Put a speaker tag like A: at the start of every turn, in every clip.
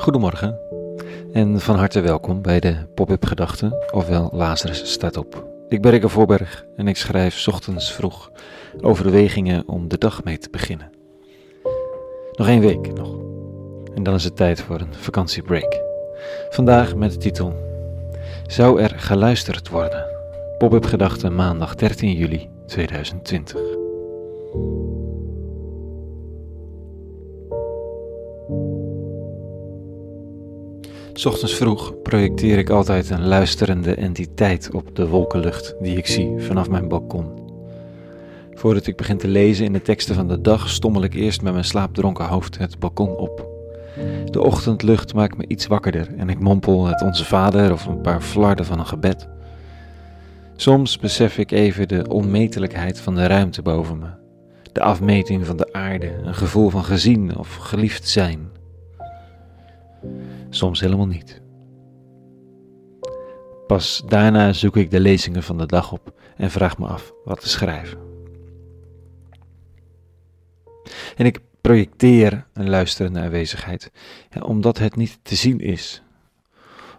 A: Goedemorgen en van harte welkom bij de Pop-up Gedachten, ofwel Lazarus staat op. Ik ben Rikke Voorberg en ik schrijf ochtends vroeg overwegingen om de dag mee te beginnen. Nog één week nog en dan is het tijd voor een vakantiebreak. Vandaag met de titel Zou er geluisterd worden? Pop-up Gedachten maandag 13 juli 2020. Ochtends vroeg projecteer ik altijd een luisterende entiteit op de wolkenlucht die ik zie vanaf mijn balkon. Voordat ik begin te lezen in de teksten van de dag, stommel ik eerst met mijn slaapdronken hoofd het balkon op. De ochtendlucht maakt me iets wakkerder en ik mompel het Onze Vader of een paar flarden van een gebed. Soms besef ik even de onmetelijkheid van de ruimte boven me, de afmeting van de aarde, een gevoel van gezien of geliefd zijn soms helemaal niet. Pas daarna zoek ik de lezingen van de dag op en vraag me af wat te schrijven. En ik projecteer een luisterende aanwezigheid, omdat het niet te zien is.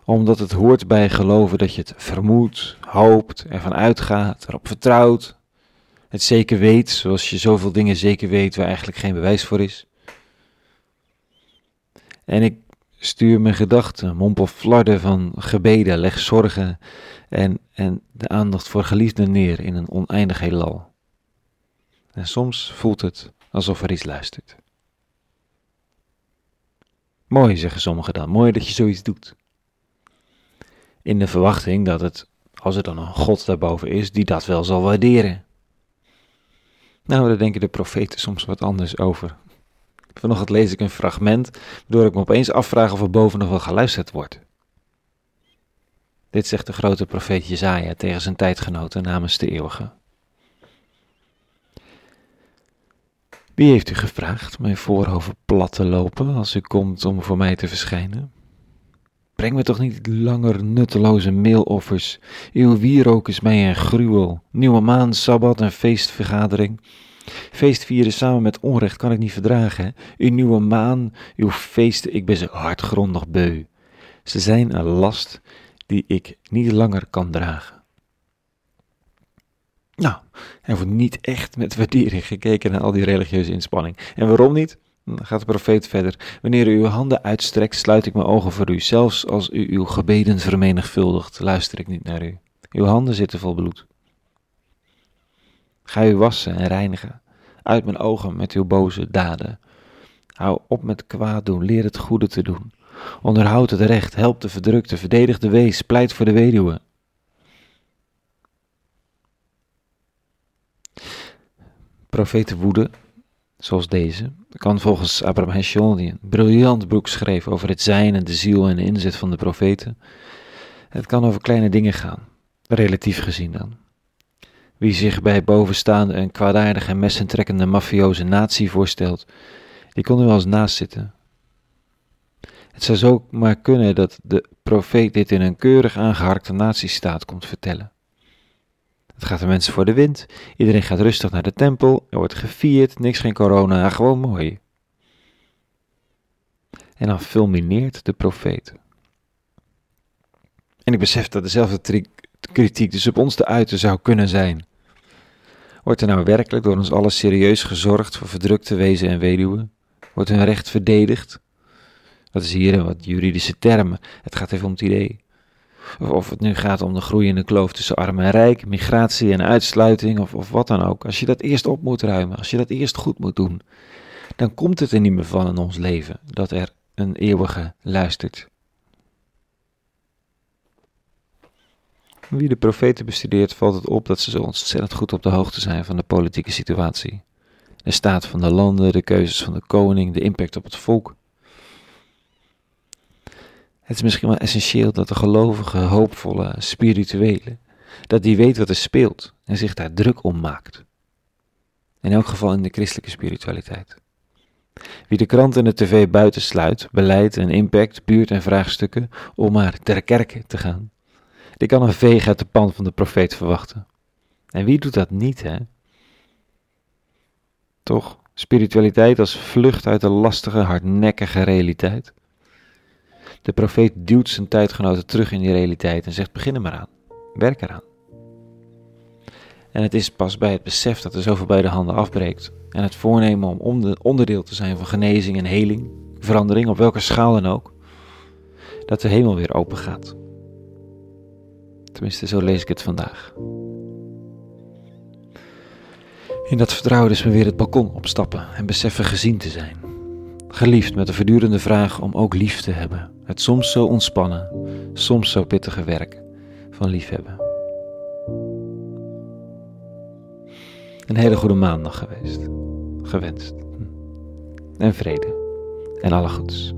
A: Omdat het hoort bij geloven dat je het vermoedt, hoopt, ervan uitgaat, erop vertrouwt, het zeker weet, zoals je zoveel dingen zeker weet waar eigenlijk geen bewijs voor is. En ik Stuur mijn gedachten, mompel flarden van gebeden, leg zorgen en, en de aandacht voor geliefden neer in een oneindig heelal. En soms voelt het alsof er iets luistert. Mooi, zeggen sommigen dan, mooi dat je zoiets doet. In de verwachting dat het, als er dan een God daarboven is, die dat wel zal waarderen. Nou, daar denken de profeten soms wat anders over. Vanochtend lees ik een fragment, waardoor ik me opeens afvraag of er boven nog wel geluisterd wordt. Dit zegt de grote profeet Jezaja tegen zijn tijdgenoten namens de eeuwige. Wie heeft u gevraagd mijn voorhoofd plat te lopen als u komt om voor mij te verschijnen? Breng me toch niet langer nutteloze meeloffers. Uw wierook is mij een gruwel. Nieuwe maan, sabbat en feestvergadering. Feest vieren samen met onrecht kan ik niet verdragen. Uw nieuwe maan, uw feesten, ik ben ze hardgrondig beu. Ze zijn een last die ik niet langer kan dragen. Nou, er wordt niet echt met waardering gekeken naar al die religieuze inspanning. En waarom niet? Dan gaat de profeet verder. Wanneer u uw handen uitstrekt, sluit ik mijn ogen voor u. Zelfs als u uw gebeden vermenigvuldigt, luister ik niet naar u. Uw handen zitten vol bloed. Ga u wassen en reinigen. Uit mijn ogen met uw boze daden. Hou op met kwaad doen, leer het goede te doen. Onderhoud het recht, help de verdrukte, verdedig de wees, pleit voor de weduwe. Profetenwoede, zoals deze, kan volgens Abraham Heschel, die een briljant boek schreef over het zijn en de ziel en de inzet van de profeten, het kan over kleine dingen gaan, relatief gezien dan. Wie zich bij bovenstaande een kwaadaardige en messentrekkende mafioze natie voorstelt, die kon er wel eens naast zitten. Het zou zo maar kunnen dat de profeet dit in een keurig aangeharkte natiestaat komt vertellen. Het gaat de mensen voor de wind, iedereen gaat rustig naar de tempel, er wordt gevierd, niks geen corona, gewoon mooi. En dan fulmineert de profeet. En ik besef dat dezelfde kritiek dus op ons te uiten zou kunnen zijn. Wordt er nou werkelijk door ons allen serieus gezorgd voor verdrukte wezen en weduwen? Wordt hun recht verdedigd? Dat is hier een wat juridische termen. Het gaat even om het idee. Of, of het nu gaat om de groeiende kloof tussen arm en rijk, migratie en uitsluiting, of, of wat dan ook. Als je dat eerst op moet ruimen, als je dat eerst goed moet doen, dan komt het er niet meer van in ons leven dat er een eeuwige luistert. Wie de profeten bestudeert, valt het op dat ze zo ontzettend goed op de hoogte zijn van de politieke situatie. De staat van de landen, de keuzes van de koning, de impact op het volk. Het is misschien wel essentieel dat de gelovige, hoopvolle, spirituele, dat die weet wat er speelt en zich daar druk om maakt. In elk geval in de christelijke spiritualiteit. Wie de krant en de tv buitensluit, beleid en impact, buurt en vraagstukken, om maar ter kerke te gaan, die kan een veeg uit de pan van de profeet verwachten. En wie doet dat niet, hè? Toch, spiritualiteit als vlucht uit de lastige, hardnekkige realiteit. De profeet duwt zijn tijdgenoten terug in die realiteit en zegt: begin er maar aan, werk eraan. En het is pas bij het besef dat er zoveel bij de handen afbreekt en het voornemen om onderdeel te zijn van genezing en heling, verandering op welke schaal dan ook, dat de hemel weer open gaat. Tenminste, zo lees ik het vandaag. In dat vertrouwen dus we weer het balkon opstappen en beseffen gezien te zijn. Geliefd met de voortdurende vraag om ook lief te hebben. Het soms zo ontspannen, soms zo pittige werk van liefhebben. Een hele goede maandag geweest. Gewenst. En vrede. En alle goeds.